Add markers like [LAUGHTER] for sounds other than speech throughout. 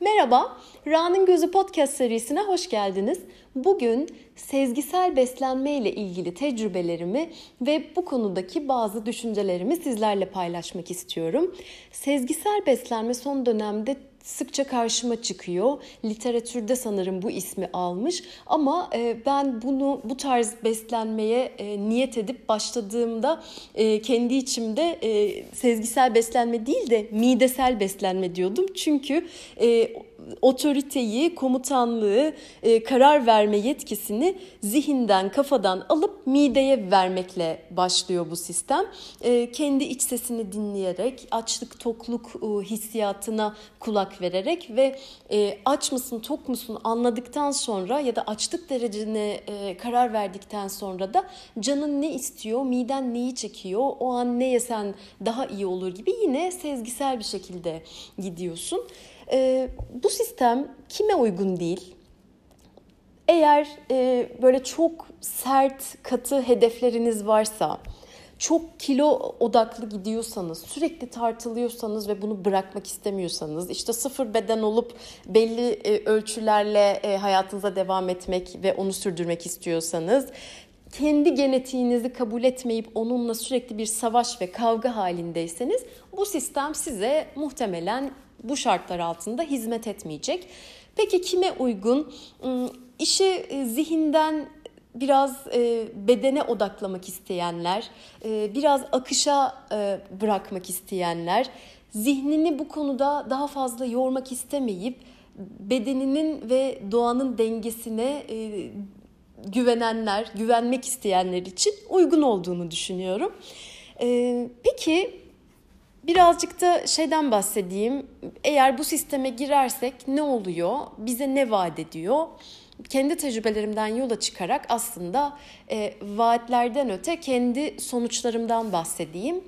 Merhaba, Ra'nın Gözü Podcast serisine hoş geldiniz. Bugün sezgisel beslenme ile ilgili tecrübelerimi ve bu konudaki bazı düşüncelerimi sizlerle paylaşmak istiyorum. Sezgisel beslenme son dönemde sıkça karşıma çıkıyor. Literatürde sanırım bu ismi almış ama e, ben bunu bu tarz beslenmeye e, niyet edip başladığımda e, kendi içimde sezgisel beslenme değil de midesel beslenme diyordum. Çünkü otoriteyi, komutanlığı, e, karar verme yetkisini zihinden, kafadan alıp mideye vermekle başlıyor bu sistem. E, kendi iç sesini dinleyerek, açlık, tokluk e, hissiyatına kulak vererek ve e, aç mısın, tok musun anladıktan sonra ya da açlık derecene e, karar verdikten sonra da canın ne istiyor, miden neyi çekiyor, o an ne yesen daha iyi olur gibi yine sezgisel bir şekilde gidiyorsun. E, bu sistem kime uygun değil? Eğer e, böyle çok sert, katı hedefleriniz varsa, çok kilo odaklı gidiyorsanız, sürekli tartılıyorsanız ve bunu bırakmak istemiyorsanız, işte sıfır beden olup belli e, ölçülerle e, hayatınıza devam etmek ve onu sürdürmek istiyorsanız, kendi genetiğinizi kabul etmeyip onunla sürekli bir savaş ve kavga halindeyseniz bu sistem size muhtemelen bu şartlar altında hizmet etmeyecek. Peki kime uygun? Hmm, işi e, zihinden biraz e, bedene odaklamak isteyenler, e, biraz akışa bırakmak isteyenler, zihnini bu konuda daha fazla yormak istemeyip bedeninin ve doğanın dengesine güvenenler, güvenmek isteyenler için uygun olduğunu düşünüyorum. Peki Birazcık da şeyden bahsedeyim. Eğer bu sisteme girersek ne oluyor? Bize ne vaat ediyor? Kendi tecrübelerimden yola çıkarak aslında e, vaatlerden öte kendi sonuçlarımdan bahsedeyim.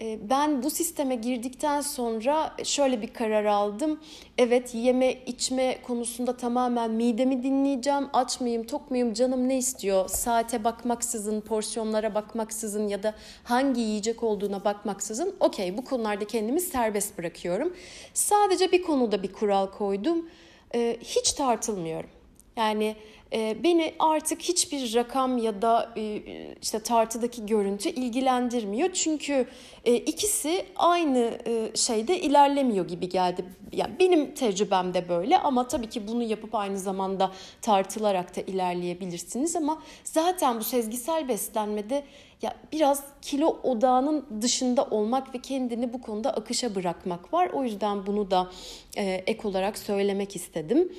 Ee, ben bu sisteme girdikten sonra şöyle bir karar aldım. Evet yeme içme konusunda tamamen midemi dinleyeceğim. Aç mıyım, tok muyum, canım ne istiyor? Saate bakmaksızın, porsiyonlara bakmaksızın ya da hangi yiyecek olduğuna bakmaksızın okey bu konularda kendimi serbest bırakıyorum. Sadece bir konuda bir kural koydum. Ee, hiç tartılmıyorum. Yani beni artık hiçbir rakam ya da e, işte tartıdaki görüntü ilgilendirmiyor. Çünkü e, ikisi aynı şeyde ilerlemiyor gibi geldi. Yani benim tecrübemde böyle ama tabii ki bunu yapıp aynı zamanda tartılarak da ilerleyebilirsiniz ama zaten bu sezgisel beslenmede ya biraz kilo odağının dışında olmak ve kendini bu konuda akışa bırakmak var. O yüzden bunu da ek olarak söylemek istedim.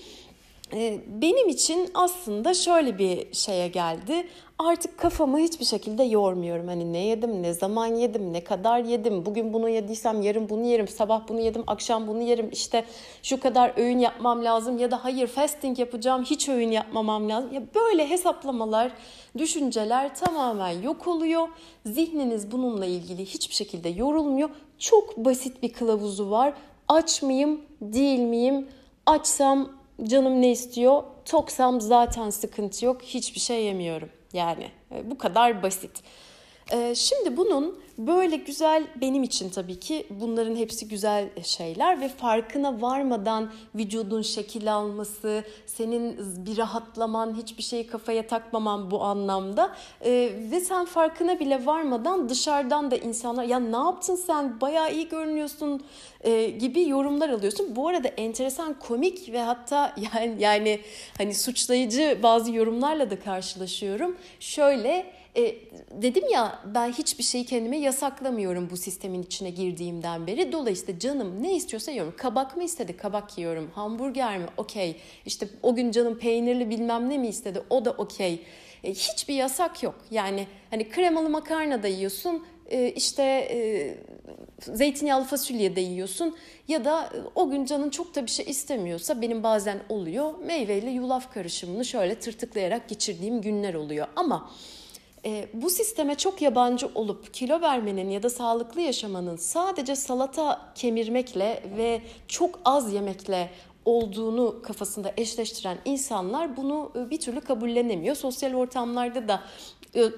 Ee, benim için aslında şöyle bir şeye geldi. Artık kafamı hiçbir şekilde yormuyorum. Hani ne yedim, ne zaman yedim, ne kadar yedim. Bugün bunu yediysem yarın bunu yerim, sabah bunu yedim, akşam bunu yerim. İşte şu kadar öğün yapmam lazım ya da hayır fasting yapacağım, hiç öğün yapmamam lazım. Ya böyle hesaplamalar, düşünceler tamamen yok oluyor. Zihniniz bununla ilgili hiçbir şekilde yorulmuyor. Çok basit bir kılavuzu var. Aç mıyım, değil miyim? Açsam canım ne istiyor? Toksam zaten sıkıntı yok. Hiçbir şey yemiyorum. Yani e, bu kadar basit. Ee, şimdi bunun böyle güzel benim için tabii ki bunların hepsi güzel şeyler ve farkına varmadan vücudun şekil alması, senin bir rahatlaman, hiçbir şeyi kafaya takmaman bu anlamda ee, ve sen farkına bile varmadan dışarıdan da insanlar ya ne yaptın sen bayağı iyi görünüyorsun e, gibi yorumlar alıyorsun. Bu arada enteresan komik ve hatta [LAUGHS] yani yani hani suçlayıcı bazı yorumlarla da karşılaşıyorum. Şöyle e, dedim ya ben hiçbir şeyi kendime yasaklamıyorum bu sistemin içine girdiğimden beri. Dolayısıyla canım ne istiyorsa yiyorum. Kabak mı istedi? Kabak yiyorum. Hamburger mi? Okey. İşte o gün canım peynirli bilmem ne mi istedi? O da okey. E, hiçbir yasak yok. Yani hani kremalı makarna da yiyorsun. E, işte e, zeytinyağlı fasulye de yiyorsun. Ya da o gün canın çok da bir şey istemiyorsa benim bazen oluyor. Meyveyle yulaf karışımını şöyle tırtıklayarak geçirdiğim günler oluyor. Ama e, bu sisteme çok yabancı olup kilo vermenin ya da sağlıklı yaşamanın sadece salata kemirmekle ve çok az yemekle olduğunu kafasında eşleştiren insanlar bunu e, bir türlü kabullenemiyor. Sosyal ortamlarda da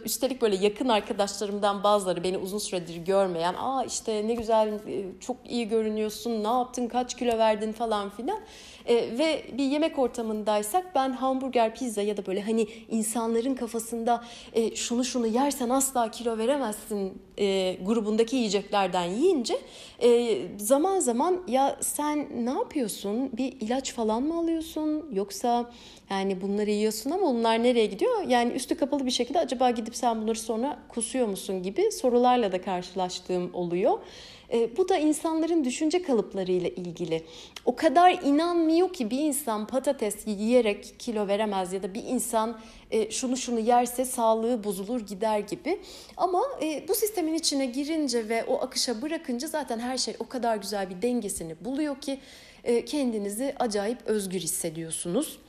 Üstelik böyle yakın arkadaşlarımdan bazıları beni uzun süredir görmeyen, aa işte ne güzel e, çok iyi görünüyorsun, ne yaptın, kaç kilo verdin falan filan. E, ve bir yemek ortamındaysak ben hamburger, pizza ya da böyle hani insanların kafasında e, şunu şunu yersen asla kilo veremezsin e, grubundaki yiyeceklerden yiyince e, zaman zaman ya sen ne yapıyorsun? Bir ilaç falan mı alıyorsun? Yoksa yani bunları yiyorsun ama bunlar nereye gidiyor? Yani üstü kapalı bir şekilde acaba gidip sen bunları sonra kusuyor musun gibi sorularla da karşılaştığım oluyor. E, bu da insanların düşünce kalıplarıyla ilgili. O kadar inanmıyor ki bir insan patates yiyerek kilo veremez ya da bir insan e, şunu şunu yerse sağlığı bozulur gider gibi. Ama e, bu sistemin içine girince ve o akışa bırakınca zaten her şey o kadar güzel bir dengesini buluyor ki e, kendinizi acayip özgür hissediyorsunuz.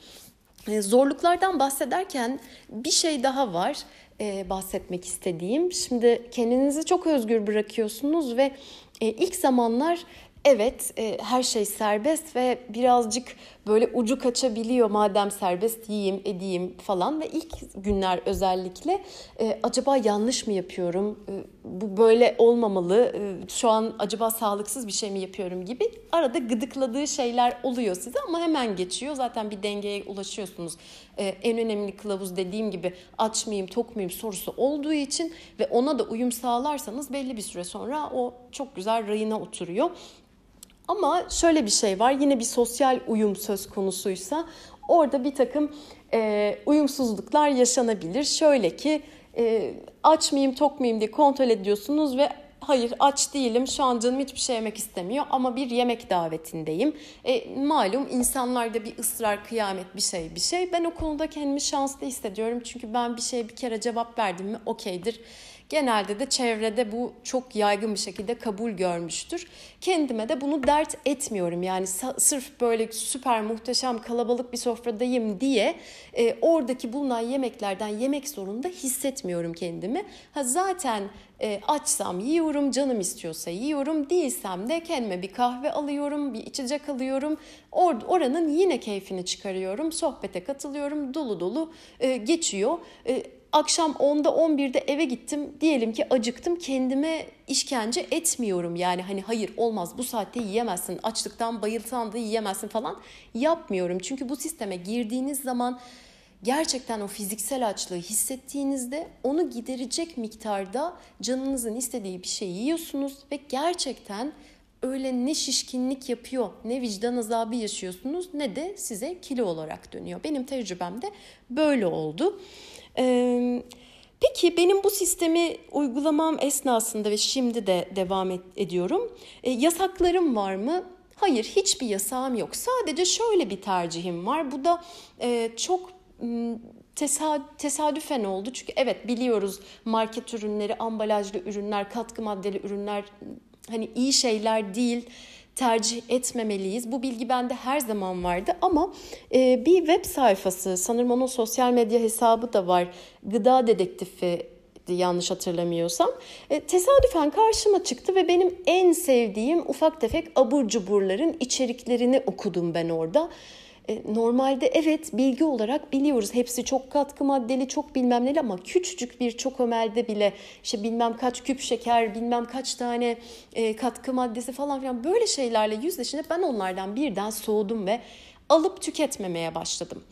E, zorluklardan bahsederken bir şey daha var e, bahsetmek istediğim. Şimdi kendinizi çok özgür bırakıyorsunuz ve e, ilk zamanlar evet e, her şey serbest ve birazcık böyle ucu kaçabiliyor madem serbest yiyeyim edeyim falan. Ve ilk günler özellikle e, acaba yanlış mı yapıyorum? E, bu böyle olmamalı. E, şu an acaba sağlıksız bir şey mi yapıyorum gibi arada gıdıkladığı şeyler oluyor size ama hemen geçiyor. Zaten bir dengeye ulaşıyorsunuz. E, en önemli kılavuz dediğim gibi aç mıyım tok muyum sorusu olduğu için ve ona da uyum sağlarsanız belli bir süre sonra o çok güzel rayına oturuyor. Ama şöyle bir şey var yine bir sosyal uyum söz konusuysa orada bir takım e, uyumsuzluklar yaşanabilir. Şöyle ki e, aç mıyım tok muyum diye kontrol ediyorsunuz ve hayır aç değilim şu an canım hiçbir şey yemek istemiyor ama bir yemek davetindeyim. E, malum insanlarda bir ısrar kıyamet bir şey bir şey. Ben o konuda kendimi şanslı hissediyorum çünkü ben bir şeye bir kere cevap verdim mi okeydir Genelde de çevrede bu çok yaygın bir şekilde kabul görmüştür. Kendime de bunu dert etmiyorum. Yani sırf böyle süper muhteşem kalabalık bir sofradayım diye e, oradaki bulunan yemeklerden yemek zorunda hissetmiyorum kendimi. Ha zaten e, açsam yiyorum, canım istiyorsa yiyorum, değilsem de kendime bir kahve alıyorum, bir içecek alıyorum. Or oranın yine keyfini çıkarıyorum, sohbete katılıyorum, dolu dolu e, geçiyor. E, akşam 10'da 11'de eve gittim. Diyelim ki acıktım. Kendime işkence etmiyorum. Yani hani hayır olmaz bu saatte yiyemezsin. Açlıktan bayılsan da yiyemezsin falan yapmıyorum. Çünkü bu sisteme girdiğiniz zaman gerçekten o fiziksel açlığı hissettiğinizde onu giderecek miktarda canınızın istediği bir şey yiyorsunuz ve gerçekten öyle ne şişkinlik yapıyor, ne vicdan azabı yaşıyorsunuz ne de size kilo olarak dönüyor. Benim tecrübemde böyle oldu. Peki benim bu sistemi uygulamam esnasında ve şimdi de devam ediyorum. Yasaklarım var mı? Hayır, hiçbir yasağım yok. Sadece şöyle bir tercihim var. Bu da e, çok tesadüfen oldu. Çünkü evet biliyoruz market ürünleri, ambalajlı ürünler, katkı maddeli ürünler hani iyi şeyler değil tercih etmemeliyiz. Bu bilgi bende her zaman vardı ama e, bir web sayfası sanırım onun sosyal medya hesabı da var. Gıda dedektifi yanlış hatırlamıyorsam. E, tesadüfen karşıma çıktı ve benim en sevdiğim ufak tefek abur cuburların içeriklerini okudum ben orada. E, normalde evet bilgi olarak biliyoruz hepsi çok katkı maddeli çok bilmem neli ama küçücük bir çok ömelde bile işte bilmem kaç küp şeker bilmem kaç tane e, katkı maddesi falan filan böyle şeylerle yüzleşince ben onlardan birden soğudum ve alıp tüketmemeye başladım.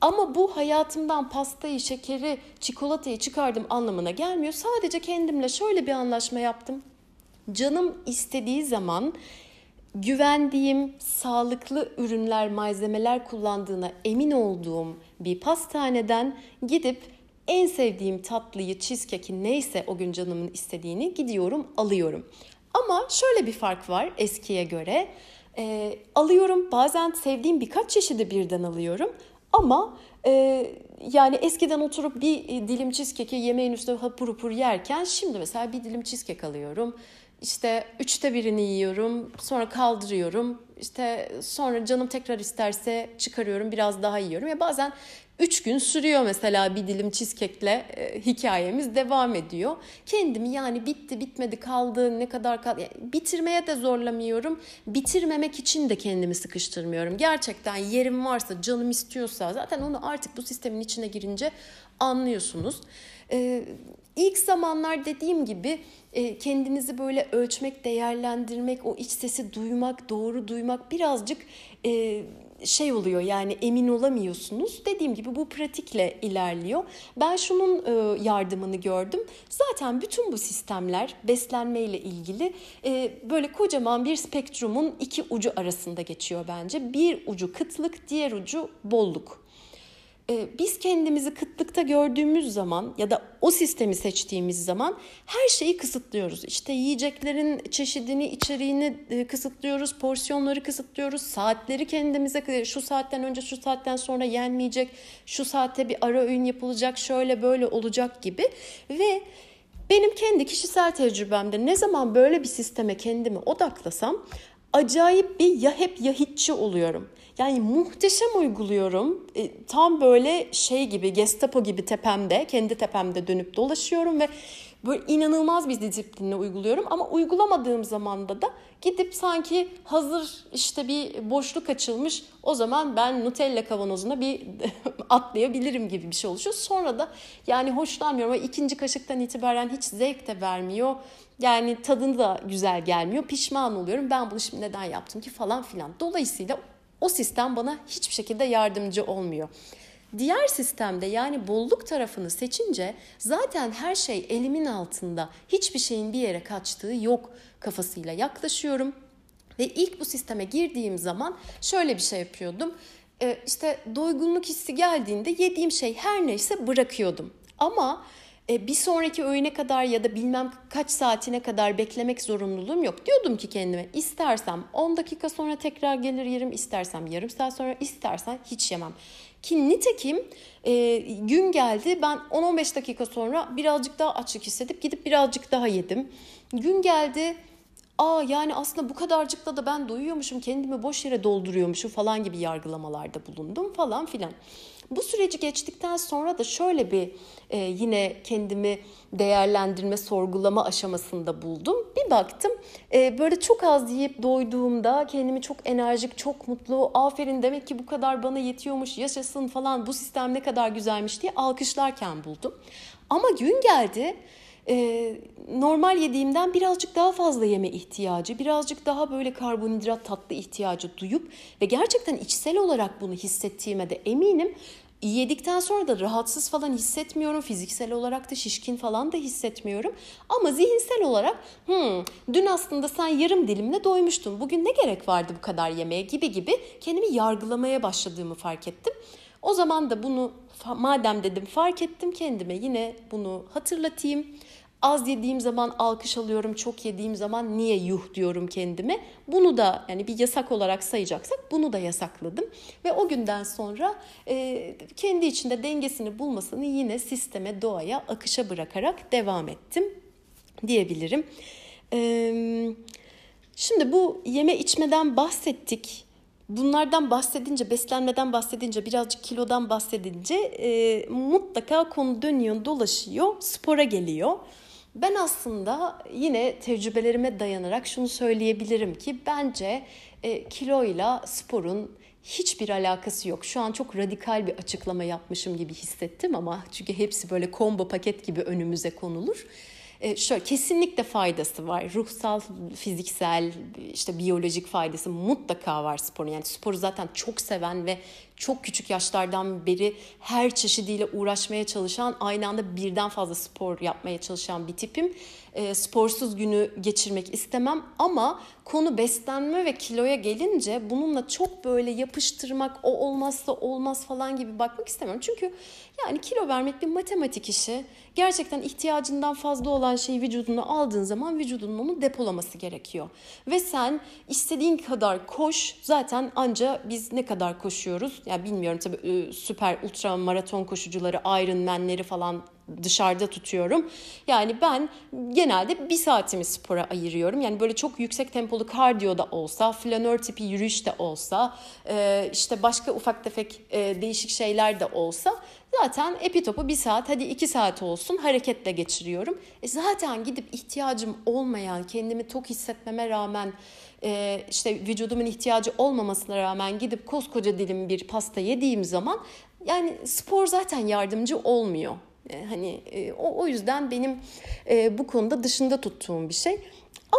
Ama bu hayatımdan pastayı, şekeri, çikolatayı çıkardım anlamına gelmiyor. Sadece kendimle şöyle bir anlaşma yaptım. Canım istediği zaman güvendiğim, sağlıklı ürünler, malzemeler kullandığına emin olduğum bir pastaneden gidip en sevdiğim tatlıyı, cheesecake'i neyse o gün canımın istediğini gidiyorum, alıyorum. Ama şöyle bir fark var eskiye göre. E, alıyorum bazen sevdiğim birkaç çeşidi birden alıyorum ama e, yani eskiden oturup bir dilim cheesecake'i yemeğin üstüne hapur hapur yerken şimdi mesela bir dilim cheesecake alıyorum işte üçte birini yiyorum, sonra kaldırıyorum. İşte sonra canım tekrar isterse çıkarıyorum, biraz daha yiyorum. Ya bazen Üç gün sürüyor mesela bir dilim cheesecake'le e, hikayemiz devam ediyor. Kendimi yani bitti bitmedi kaldı ne kadar kaldı yani bitirmeye de zorlamıyorum. Bitirmemek için de kendimi sıkıştırmıyorum. Gerçekten yerim varsa canım istiyorsa zaten onu artık bu sistemin içine girince anlıyorsunuz. İlk zamanlar dediğim gibi e, kendinizi böyle ölçmek, değerlendirmek, o iç sesi duymak, doğru duymak birazcık e, şey oluyor yani emin olamıyorsunuz. Dediğim gibi bu pratikle ilerliyor. Ben şunun e, yardımını gördüm. Zaten bütün bu sistemler beslenme ile ilgili böyle kocaman bir spektrumun iki ucu arasında geçiyor bence. Bir ucu kıtlık, diğer ucu bolluk. Ee, biz kendimizi kıtlıkta gördüğümüz zaman ya da o sistemi seçtiğimiz zaman her şeyi kısıtlıyoruz. İşte yiyeceklerin çeşidini, içeriğini e, kısıtlıyoruz, porsiyonları kısıtlıyoruz, saatleri kendimize şu saatten önce şu saatten sonra yenmeyecek, şu saatte bir ara öğün yapılacak, şöyle böyle olacak gibi ve benim kendi kişisel tecrübemde ne zaman böyle bir sisteme kendimi odaklasam acayip bir ya hep ya hiççi oluyorum. Yani muhteşem uyguluyorum. E, tam böyle şey gibi Gestapo gibi tepemde, kendi tepemde dönüp dolaşıyorum ve böyle inanılmaz bir disiplinle uyguluyorum. Ama uygulamadığım zamanda da gidip sanki hazır işte bir boşluk açılmış o zaman ben Nutella kavanozuna bir [LAUGHS] atlayabilirim gibi bir şey oluşuyor. Sonra da yani hoşlanmıyorum ama ikinci kaşıktan itibaren hiç zevk de vermiyor. Yani tadını da güzel gelmiyor. Pişman oluyorum. Ben bunu şimdi neden yaptım ki falan filan. Dolayısıyla o sistem bana hiçbir şekilde yardımcı olmuyor. Diğer sistemde yani bolluk tarafını seçince zaten her şey elimin altında. Hiçbir şeyin bir yere kaçtığı yok kafasıyla yaklaşıyorum. Ve ilk bu sisteme girdiğim zaman şöyle bir şey yapıyordum. Ee, işte doygunluk hissi geldiğinde yediğim şey her neyse bırakıyordum. Ama bir sonraki öğüne kadar ya da bilmem kaç saatine kadar beklemek zorunluluğum yok. Diyordum ki kendime istersem 10 dakika sonra tekrar gelir yerim, istersem yarım saat sonra, istersen hiç yemem. Ki nitekim e, gün geldi ben 10-15 dakika sonra birazcık daha açlık hissedip gidip birazcık daha yedim. Gün geldi aa yani aslında bu kadarcıkla da ben doyuyormuşum kendimi boş yere dolduruyormuşum falan gibi yargılamalarda bulundum falan filan. Bu süreci geçtikten sonra da şöyle bir e, yine kendimi değerlendirme, sorgulama aşamasında buldum. Bir baktım e, böyle çok az yiyip doyduğumda kendimi çok enerjik, çok mutlu, aferin demek ki bu kadar bana yetiyormuş, yaşasın falan bu sistem ne kadar güzelmiş diye alkışlarken buldum. Ama gün geldi e, normal yediğimden birazcık daha fazla yeme ihtiyacı, birazcık daha böyle karbonhidrat tatlı ihtiyacı duyup ve gerçekten içsel olarak bunu hissettiğime de eminim. Yedikten sonra da rahatsız falan hissetmiyorum. Fiziksel olarak da şişkin falan da hissetmiyorum. Ama zihinsel olarak hmm, dün aslında sen yarım dilimle doymuştun. Bugün ne gerek vardı bu kadar yemeğe gibi gibi kendimi yargılamaya başladığımı fark ettim. O zaman da bunu madem dedim fark ettim kendime yine bunu hatırlatayım. Az yediğim zaman alkış alıyorum, çok yediğim zaman niye yuh diyorum kendime. Bunu da yani bir yasak olarak sayacaksak bunu da yasakladım. Ve o günden sonra e, kendi içinde dengesini bulmasını yine sisteme, doğaya, akışa bırakarak devam ettim diyebilirim. E, şimdi bu yeme içmeden bahsettik. Bunlardan bahsedince, beslenmeden bahsedince, birazcık kilodan bahsedince e, mutlaka konu dönüyor, dolaşıyor, spora geliyor. Ben aslında yine tecrübelerime dayanarak şunu söyleyebilirim ki bence e, kiloyla sporun hiçbir alakası yok. Şu an çok radikal bir açıklama yapmışım gibi hissettim ama çünkü hepsi böyle combo paket gibi önümüze konulur. E, şöyle kesinlikle faydası var. Ruhsal, fiziksel, işte biyolojik faydası mutlaka var sporun. Yani sporu zaten çok seven ve çok küçük yaşlardan beri her çeşidiyle uğraşmaya çalışan, aynı anda birden fazla spor yapmaya çalışan bir tipim. E, sporsuz günü geçirmek istemem ama konu beslenme ve kiloya gelince bununla çok böyle yapıştırmak, o olmazsa olmaz falan gibi bakmak istemiyorum. Çünkü yani kilo vermek bir matematik işi. Gerçekten ihtiyacından fazla olan şeyi vücuduna aldığın zaman vücudunun onu depolaması gerekiyor. Ve sen istediğin kadar koş zaten anca biz ne kadar koşuyoruz? Ya yani bilmiyorum tabii süper ultra maraton koşucuları, Ironman'leri falan dışarıda tutuyorum. Yani ben genelde bir saatimi spora ayırıyorum. Yani böyle çok yüksek tempolu kardiyo da olsa, flanör tipi yürüyüş de olsa, işte başka ufak tefek değişik şeyler de olsa zaten epitopu bir saat hadi iki saat olsun hareketle geçiriyorum. E zaten gidip ihtiyacım olmayan, kendimi tok hissetmeme rağmen e, işte vücudumun ihtiyacı olmamasına rağmen gidip koskoca dilim bir pasta yediğim zaman yani spor zaten yardımcı olmuyor. E, hani e, o, o yüzden benim e, bu konuda dışında tuttuğum bir şey.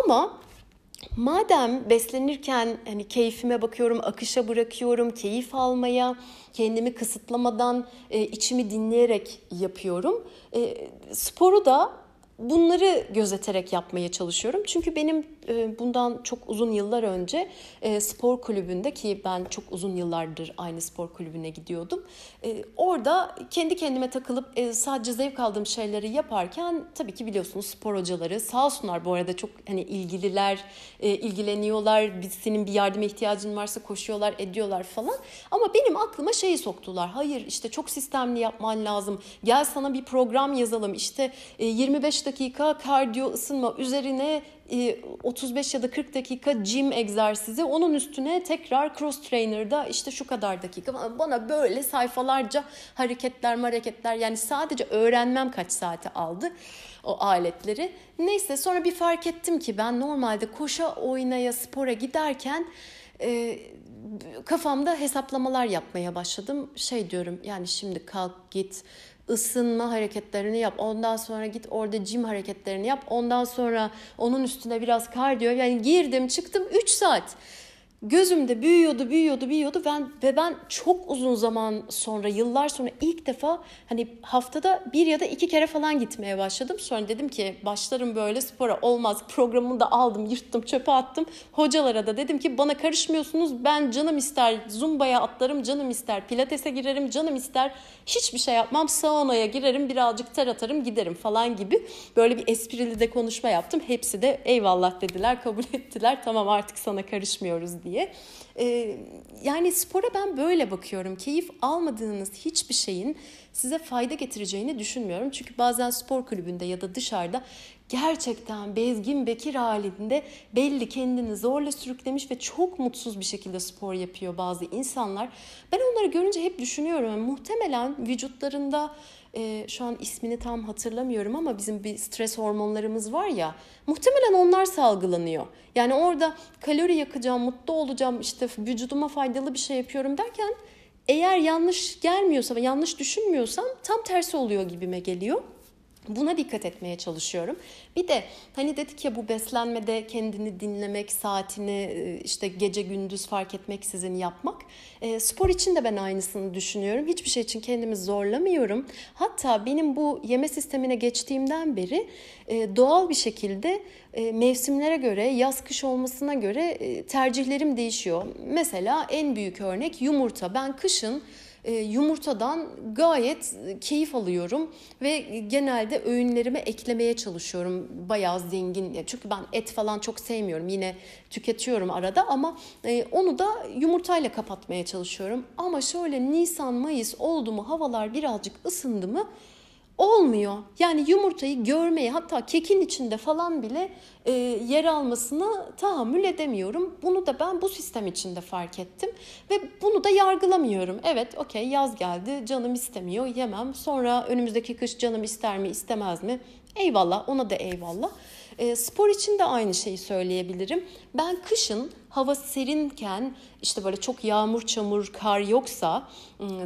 Ama madem beslenirken hani keyfime bakıyorum, akışa bırakıyorum, keyif almaya, kendimi kısıtlamadan e, içimi dinleyerek yapıyorum. E, sporu da bunları gözeterek yapmaya çalışıyorum. Çünkü benim bundan çok uzun yıllar önce e, spor kulübünde ki ben çok uzun yıllardır aynı spor kulübüne gidiyordum. E, orada kendi kendime takılıp sadece zevk aldığım şeyleri yaparken tabii ki biliyorsunuz spor hocaları sağ olsunlar bu arada çok hani ilgililer, ilgileniyorlar. Senin bir yardıma ihtiyacın varsa koşuyorlar, ediyorlar falan. Ama benim aklıma şeyi soktular. Hayır işte çok sistemli yapman lazım. Gel sana bir program yazalım. İşte 25 dakika kardiyo ısınma üzerine 35 e, ya da 40 dakika gym egzersizi onun üstüne tekrar cross trainer'da işte şu kadar dakika bana böyle sayfalarca hareketler hareketler yani sadece öğrenmem kaç saati aldı o aletleri. Neyse sonra bir fark ettim ki ben normalde koşa oynaya spora giderken e, kafamda hesaplamalar yapmaya başladım. Şey diyorum yani şimdi kalk git ısınma hareketlerini yap. Ondan sonra git orada jim hareketlerini yap. Ondan sonra onun üstüne biraz kardiyo. Yani girdim çıktım 3 saat gözümde büyüyordu, büyüyordu, büyüyordu. Ben ve ben çok uzun zaman sonra, yıllar sonra ilk defa hani haftada bir ya da iki kere falan gitmeye başladım. Sonra dedim ki başlarım böyle spora olmaz. Programımı da aldım, yırttım, çöpe attım. Hocalara da dedim ki bana karışmıyorsunuz. Ben canım ister zumbaya atlarım, canım ister pilatese girerim, canım ister hiçbir şey yapmam. Saunaya girerim, birazcık ter atarım, giderim falan gibi. Böyle bir esprili de konuşma yaptım. Hepsi de eyvallah dediler, kabul ettiler. Tamam artık sana karışmıyoruz diye. Ee, yani spora ben böyle bakıyorum. Keyif almadığınız hiçbir şeyin size fayda getireceğini düşünmüyorum. Çünkü bazen spor kulübünde ya da dışarıda gerçekten bezgin bekir halinde belli kendini zorla sürüklemiş ve çok mutsuz bir şekilde spor yapıyor bazı insanlar. Ben onları görünce hep düşünüyorum. Muhtemelen vücutlarında e, şu an ismini tam hatırlamıyorum ama bizim bir stres hormonlarımız var ya muhtemelen onlar salgılanıyor. Yani orada kalori yakacağım, mutlu olacağım, işte vücuduma faydalı bir şey yapıyorum derken eğer yanlış gelmiyorsa ve yanlış düşünmüyorsam tam tersi oluyor gibime geliyor. Buna dikkat etmeye çalışıyorum. Bir de hani dedik ya bu beslenmede kendini dinlemek, saatini e, işte gece gündüz fark etmeksizin yapmak. E, spor için de ben aynısını düşünüyorum. Hiçbir şey için kendimi zorlamıyorum. Hatta benim bu yeme sistemine geçtiğimden beri e, doğal bir şekilde e, mevsimlere göre, yaz kış olmasına göre e, tercihlerim değişiyor. Mesela en büyük örnek yumurta. Ben kışın e, yumurtadan gayet keyif alıyorum ve genelde öğünlerime eklemeye çalışıyorum. Bayağı zengin. Çünkü ben et falan çok sevmiyorum. Yine tüketiyorum arada ama e, onu da yumurtayla kapatmaya çalışıyorum. Ama şöyle Nisan, Mayıs oldu mu havalar birazcık ısındı mı olmuyor. Yani yumurtayı görmeye hatta kekin içinde falan bile e, yer almasını tahammül edemiyorum. Bunu da ben bu sistem içinde fark ettim ve bunu da yargılamıyorum. Evet okey yaz geldi canım istemiyor yemem. Sonra önümüzdeki kış canım ister mi istemez mi? Eyvallah ona da eyvallah. E, spor için de aynı şeyi söyleyebilirim. Ben kışın hava serinken işte böyle çok yağmur, çamur, kar yoksa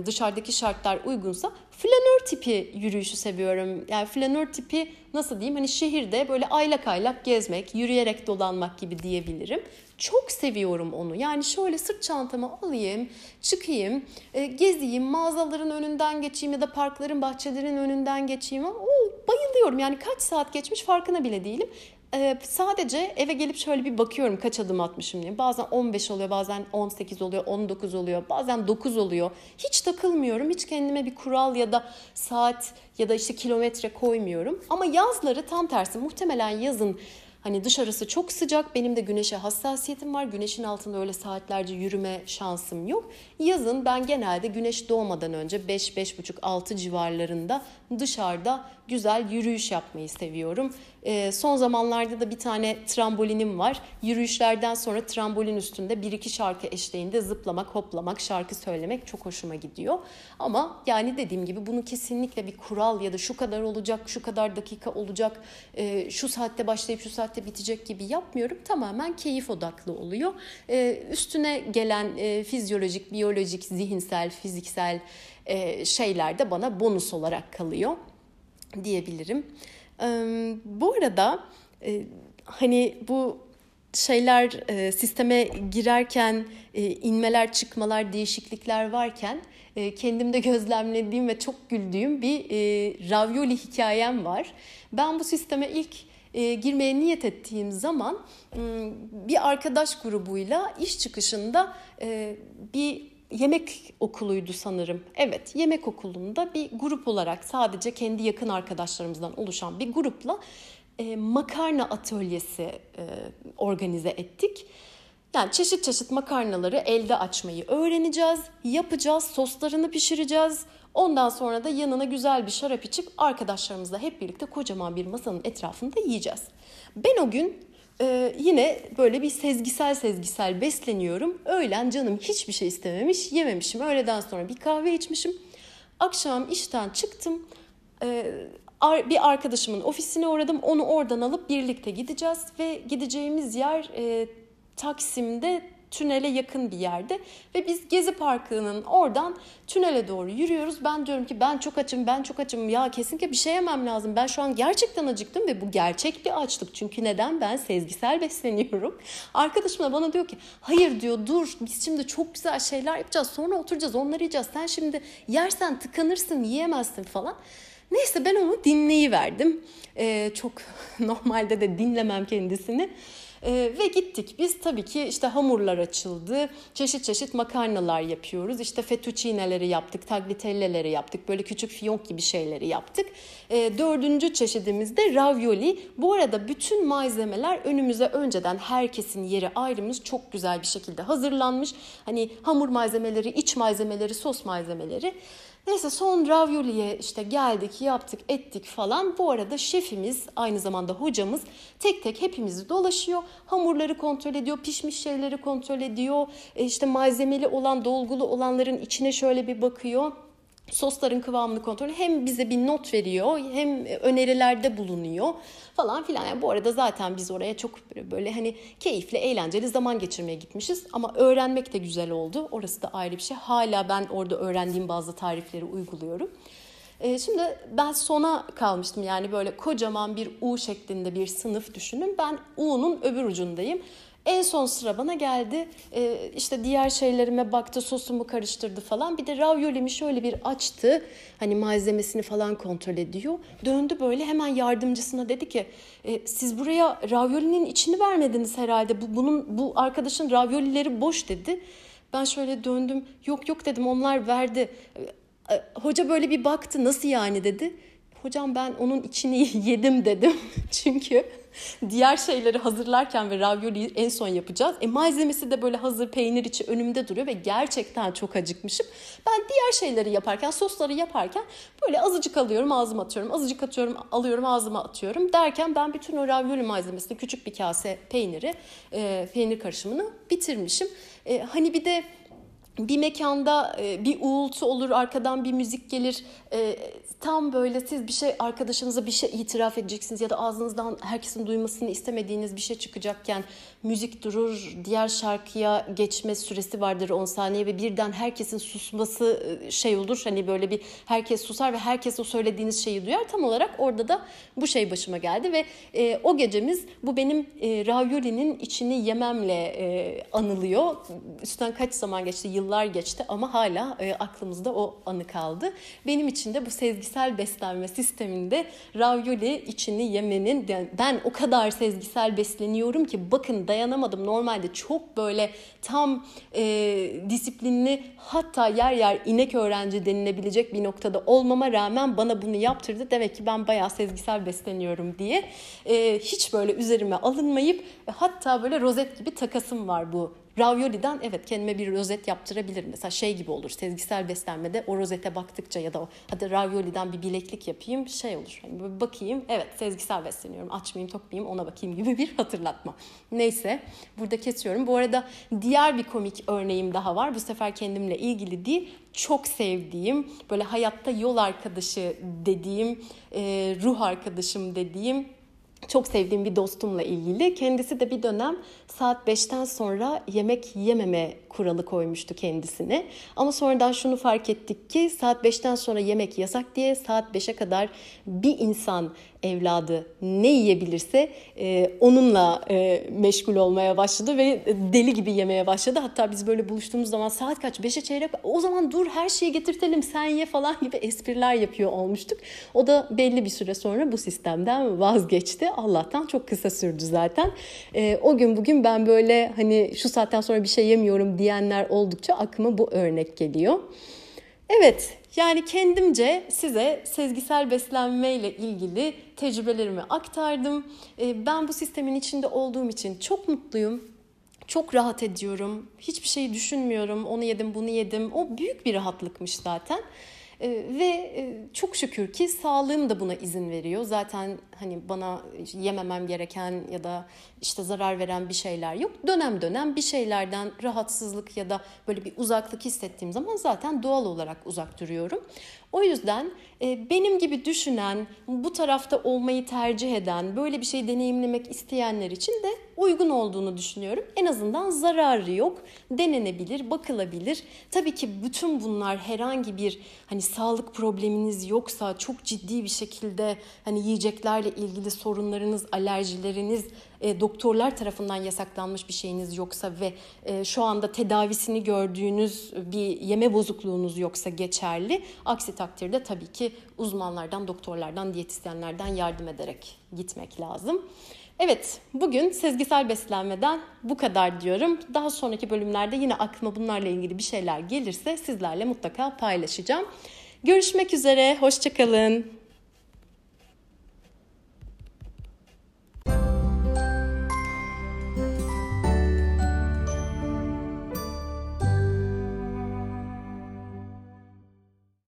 dışarıdaki şartlar uygunsa flanör tipi yürüyüşü seviyorum. Yani flanör tipi nasıl diyeyim hani şehirde böyle aylak aylak gezmek, yürüyerek dolanmak gibi diyebilirim. Çok seviyorum onu. Yani şöyle sırt çantamı alayım, çıkayım, e, gezeyim, mağazaların önünden geçeyim ya da parkların, bahçelerin önünden geçeyim. Oo, bayılıyorum. Yani kaç saat geçmiş farkına bile değilim. Ee, sadece eve gelip şöyle bir bakıyorum kaç adım atmışım diye. Bazen 15 oluyor, bazen 18 oluyor, 19 oluyor, bazen 9 oluyor. Hiç takılmıyorum. Hiç kendime bir kural ya da saat ya da işte kilometre koymuyorum. Ama yazları tam tersi. Muhtemelen yazın Hani dışarısı çok sıcak. Benim de güneşe hassasiyetim var. Güneşin altında öyle saatlerce yürüme şansım yok. Yazın ben genelde güneş doğmadan önce 5 5.30 6 civarlarında dışarıda güzel yürüyüş yapmayı seviyorum. E, son zamanlarda da bir tane trambolinim var. Yürüyüşlerden sonra trambolin üstünde bir iki şarkı eşliğinde zıplamak, hoplamak, şarkı söylemek çok hoşuma gidiyor. Ama yani dediğim gibi bunu kesinlikle bir kural ya da şu kadar olacak, şu kadar dakika olacak, e, şu saatte başlayıp şu saatte bitecek gibi yapmıyorum. Tamamen keyif odaklı oluyor. E, üstüne gelen e, fizyolojik, biyolojik, zihinsel, fiziksel şeyler de bana bonus olarak kalıyor diyebilirim. Bu arada e, hani bu şeyler e, sisteme girerken e, inmeler çıkmalar değişiklikler varken kendimde gözlemlediğim ve çok güldüğüm bir ravioli hikayem var. Ben bu sisteme ilk girmeye niyet ettiğim zaman bir arkadaş grubuyla iş çıkışında bir yemek okuluydu sanırım. Evet, yemek okulunda bir grup olarak sadece kendi yakın arkadaşlarımızdan oluşan bir grupla e, makarna atölyesi e, organize ettik. Yani çeşit çeşit makarnaları elde açmayı öğreneceğiz, yapacağız, soslarını pişireceğiz. Ondan sonra da yanına güzel bir şarap içip arkadaşlarımızla hep birlikte kocaman bir masanın etrafında yiyeceğiz. Ben o gün ee, yine böyle bir sezgisel sezgisel besleniyorum. Öğlen canım hiçbir şey istememiş, yememişim. Öğleden sonra bir kahve içmişim. Akşam işten çıktım. Ee, bir arkadaşımın ofisine uğradım. Onu oradan alıp birlikte gideceğiz ve gideceğimiz yer e, Taksim'de tünele yakın bir yerde ve biz Gezi Parkı'nın oradan tünele doğru yürüyoruz. Ben diyorum ki ben çok açım, ben çok açım. Ya kesinlikle bir şey yemem lazım. Ben şu an gerçekten acıktım ve bu gerçek bir açlık. Çünkü neden? Ben sezgisel [LAUGHS] besleniyorum. Arkadaşım da bana diyor ki hayır diyor dur biz şimdi çok güzel şeyler yapacağız. Sonra oturacağız onları yiyeceğiz. Sen şimdi yersen tıkanırsın yiyemezsin falan. Neyse ben onu dinleyiverdim. Ee, çok [LAUGHS] normalde de dinlemem kendisini. E, ve gittik. Biz tabii ki işte hamurlar açıldı. Çeşit çeşit makarnalar yapıyoruz. İşte fettuccineleri yaptık, tagliatelleleri yaptık. Böyle küçük fiyonk gibi şeyleri yaptık. E, dördüncü çeşidimiz de ravioli. Bu arada bütün malzemeler önümüze önceden herkesin yeri ayrılmış. Çok güzel bir şekilde hazırlanmış. Hani hamur malzemeleri, iç malzemeleri, sos malzemeleri. Neyse son ravioli'ye işte geldik, yaptık, ettik falan. Bu arada şefimiz, aynı zamanda hocamız tek tek hepimizi dolaşıyor. Hamurları kontrol ediyor, pişmiş şeyleri kontrol ediyor. E işte malzemeli olan, dolgulu olanların içine şöyle bir bakıyor sosların kıvamını kontrol hem bize bir not veriyor hem önerilerde bulunuyor falan filan. Yani bu arada zaten biz oraya çok böyle hani keyifli, eğlenceli zaman geçirmeye gitmişiz. Ama öğrenmek de güzel oldu. Orası da ayrı bir şey. Hala ben orada öğrendiğim bazı tarifleri uyguluyorum. Ee, şimdi ben sona kalmıştım yani böyle kocaman bir U şeklinde bir sınıf düşünün. Ben U'nun öbür ucundayım. En son sıra bana geldi. Ee, işte diğer şeylerime baktı, sosumu karıştırdı falan. Bir de raviolimi şöyle bir açtı. Hani malzemesini falan kontrol ediyor. Döndü böyle hemen yardımcısına dedi ki e, siz buraya raviolinin içini vermediniz herhalde. Bu bunun bu arkadaşın raviolileri boş dedi. Ben şöyle döndüm. Yok yok dedim onlar verdi. E, hoca böyle bir baktı nasıl yani dedi. Hocam ben onun içini [LAUGHS] yedim dedim. [LAUGHS] Çünkü diğer şeyleri hazırlarken ve ravioliyi en son yapacağız. E malzemesi de böyle hazır peynir içi önümde duruyor ve gerçekten çok acıkmışım. Ben diğer şeyleri yaparken, sosları yaparken böyle azıcık alıyorum ağzıma atıyorum, azıcık atıyorum alıyorum ağzıma atıyorum derken ben bütün o ravioli malzemesini küçük bir kase peyniri, e, peynir karışımını bitirmişim. E, hani bir de bir mekanda e, bir uğultu olur, arkadan bir müzik gelir. E, tam böyle siz bir şey arkadaşınıza bir şey itiraf edeceksiniz ya da ağzınızdan herkesin duymasını istemediğiniz bir şey çıkacakken müzik durur, diğer şarkıya geçme süresi vardır 10 saniye ve birden herkesin susması e, şey olur. Hani böyle bir herkes susar ve herkes o söylediğiniz şeyi duyar. Tam olarak orada da bu şey başıma geldi ve e, o gecemiz bu benim e, raviolinin içini yememle e, anılıyor. Üstten kaç zaman geçti? yıllar geçti ama hala e, aklımızda o anı kaldı. Benim için de bu sezgisel beslenme sisteminde ravioli içini yemenin ben o kadar sezgisel besleniyorum ki bakın dayanamadım. Normalde çok böyle tam e, disiplinli hatta yer yer inek öğrenci denilebilecek bir noktada olmama rağmen bana bunu yaptırdı. Demek ki ben bayağı sezgisel besleniyorum diye. E, hiç böyle üzerime alınmayıp e, hatta böyle rozet gibi takasım var bu Ravioli'den evet kendime bir rozet yaptırabilirim. Mesela şey gibi olur sezgisel beslenmede o rozete baktıkça ya da o, hadi ravioli'den bir bileklik yapayım şey olur. Hani böyle bakayım evet sezgisel besleniyorum aç mıyım tok muyum ona bakayım gibi bir hatırlatma. Neyse burada kesiyorum. Bu arada diğer bir komik örneğim daha var. Bu sefer kendimle ilgili değil çok sevdiğim böyle hayatta yol arkadaşı dediğim ruh arkadaşım dediğim çok sevdiğim bir dostumla ilgili. Kendisi de bir dönem saat 5'ten sonra yemek yememe kuralı koymuştu kendisine. Ama sonradan şunu fark ettik ki saat 5'ten sonra yemek yasak diye saat 5'e kadar bir insan evladı ne yiyebilirse e, onunla e, meşgul olmaya başladı ve deli gibi yemeye başladı. Hatta biz böyle buluştuğumuz zaman saat kaç? 5'e çeyrek o zaman dur her şeyi getirtelim sen ye falan gibi espriler yapıyor olmuştuk. O da belli bir süre sonra bu sistemden vazgeçti. Allah'tan çok kısa sürdü zaten. E, o gün bugün ben böyle hani şu saatten sonra bir şey yemiyorum diyenler oldukça aklıma bu örnek geliyor. Evet, yani kendimce size sezgisel beslenme ile ilgili tecrübelerimi aktardım. Ee, ben bu sistemin içinde olduğum için çok mutluyum. Çok rahat ediyorum. Hiçbir şey düşünmüyorum. Onu yedim, bunu yedim. O büyük bir rahatlıkmış zaten. Ee, ve e, çok şükür ki sağlığım da buna izin veriyor. Zaten hani bana yememem gereken ya da işte zarar veren bir şeyler yok. Dönem dönem bir şeylerden rahatsızlık ya da böyle bir uzaklık hissettiğim zaman zaten doğal olarak uzak duruyorum. O yüzden e, benim gibi düşünen, bu tarafta olmayı tercih eden, böyle bir şey deneyimlemek isteyenler için de uygun olduğunu düşünüyorum. En azından zararı yok, denenebilir, bakılabilir. Tabii ki bütün bunlar herhangi bir hani sağlık probleminiz yoksa çok ciddi bir şekilde hani yiyeceklerle ilgili sorunlarınız, alerjileriniz e, doktorlar tarafından yasaklanmış bir şeyiniz yoksa ve e, şu anda tedavisini gördüğünüz bir yeme bozukluğunuz yoksa geçerli. Aksi takdirde tabii ki uzmanlardan, doktorlardan, diyetisyenlerden yardım ederek gitmek lazım. Evet, bugün sezgisel beslenmeden bu kadar diyorum. Daha sonraki bölümlerde yine aklıma bunlarla ilgili bir şeyler gelirse sizlerle mutlaka paylaşacağım. Görüşmek üzere, hoşçakalın.